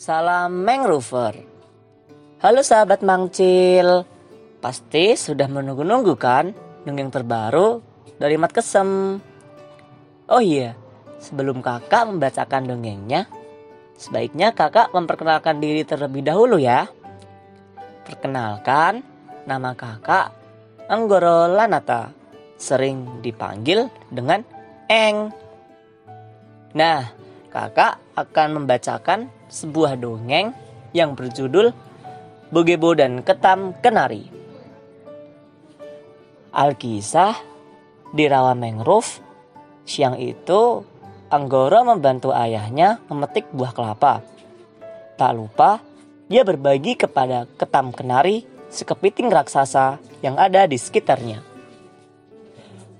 Salam mangrover. Halo sahabat Mangcil. Pasti sudah menunggu-nunggu kan dongeng terbaru dari Mat Kesem. Oh iya, sebelum kakak membacakan dongengnya, sebaiknya kakak memperkenalkan diri terlebih dahulu ya. Perkenalkan, nama kakak Anggoro Lanata, sering dipanggil dengan Eng. Nah, kakak akan membacakan sebuah dongeng yang berjudul Bogebo dan Ketam Kenari. Alkisah di rawa mangrove, siang itu Anggoro membantu ayahnya memetik buah kelapa. Tak lupa, dia berbagi kepada ketam kenari sekepiting raksasa yang ada di sekitarnya.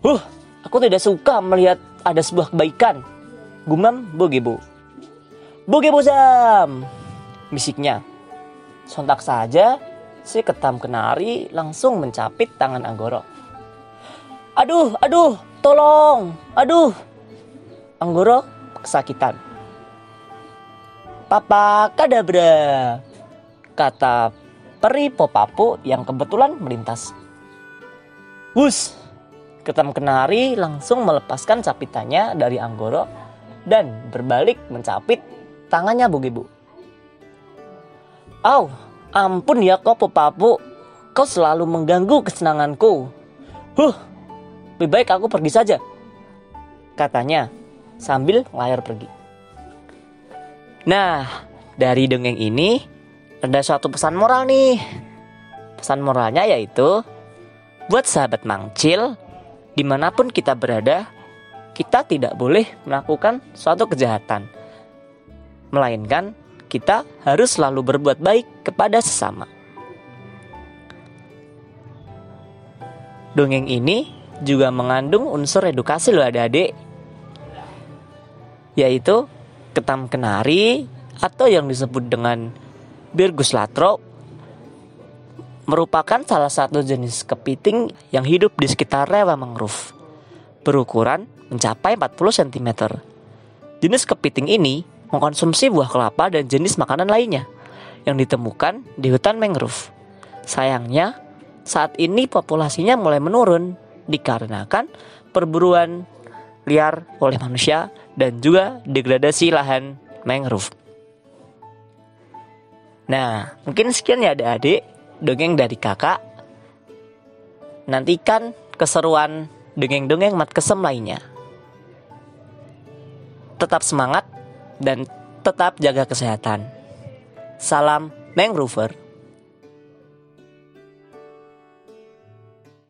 Huh, aku tidak suka melihat ada sebuah kebaikan, gumam Bogebo. Bogebo Zam, bisiknya. Sontak saja, si ketam kenari langsung mencapit tangan Anggoro. Aduh, aduh, tolong, aduh. Anggoro kesakitan. Papa kadabra, kata peri popapu yang kebetulan melintas. Wus, ketam kenari langsung melepaskan capitannya dari Anggoro dan berbalik mencapit tangannya Bugibu. Au, ampun ya kau popapu, kau selalu mengganggu kesenanganku. Huh, lebih baik aku pergi saja, katanya sambil layar pergi. Nah, dari dongeng ini ada suatu pesan moral nih. Pesan moralnya yaitu buat sahabat mangcil, di mana pun kita berada, kita tidak boleh melakukan suatu kejahatan, melainkan kita harus selalu berbuat baik kepada sesama. Dongeng ini juga mengandung unsur edukasi loh adik-adik yaitu ketam kenari atau yang disebut dengan Birgus latro merupakan salah satu jenis kepiting yang hidup di sekitar rawa mangrove berukuran mencapai 40 cm. Jenis kepiting ini mengkonsumsi buah kelapa dan jenis makanan lainnya yang ditemukan di hutan mangrove. Sayangnya, saat ini populasinya mulai menurun dikarenakan perburuan liar oleh manusia dan juga degradasi lahan mangrove. Nah, mungkin sekian ya adik-adik dongeng dari kakak. Nantikan keseruan dongeng-dongeng mat kesem lainnya. Tetap semangat dan tetap jaga kesehatan. Salam mangrover.